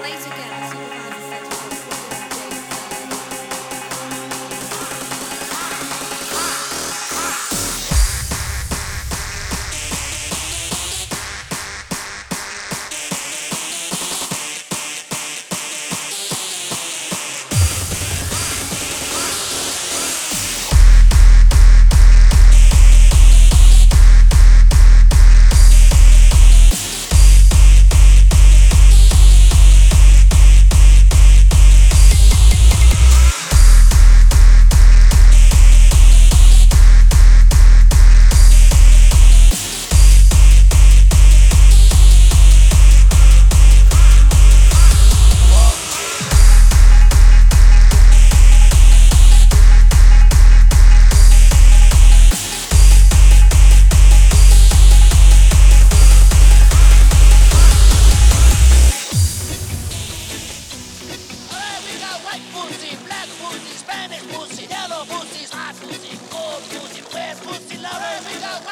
laser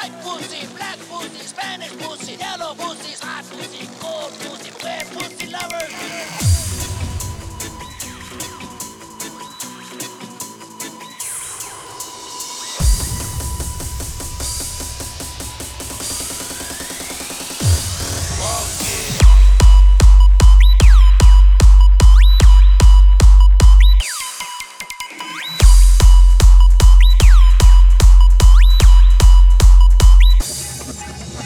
white pussy, black pussy, Spanish pussy, yellow pussy,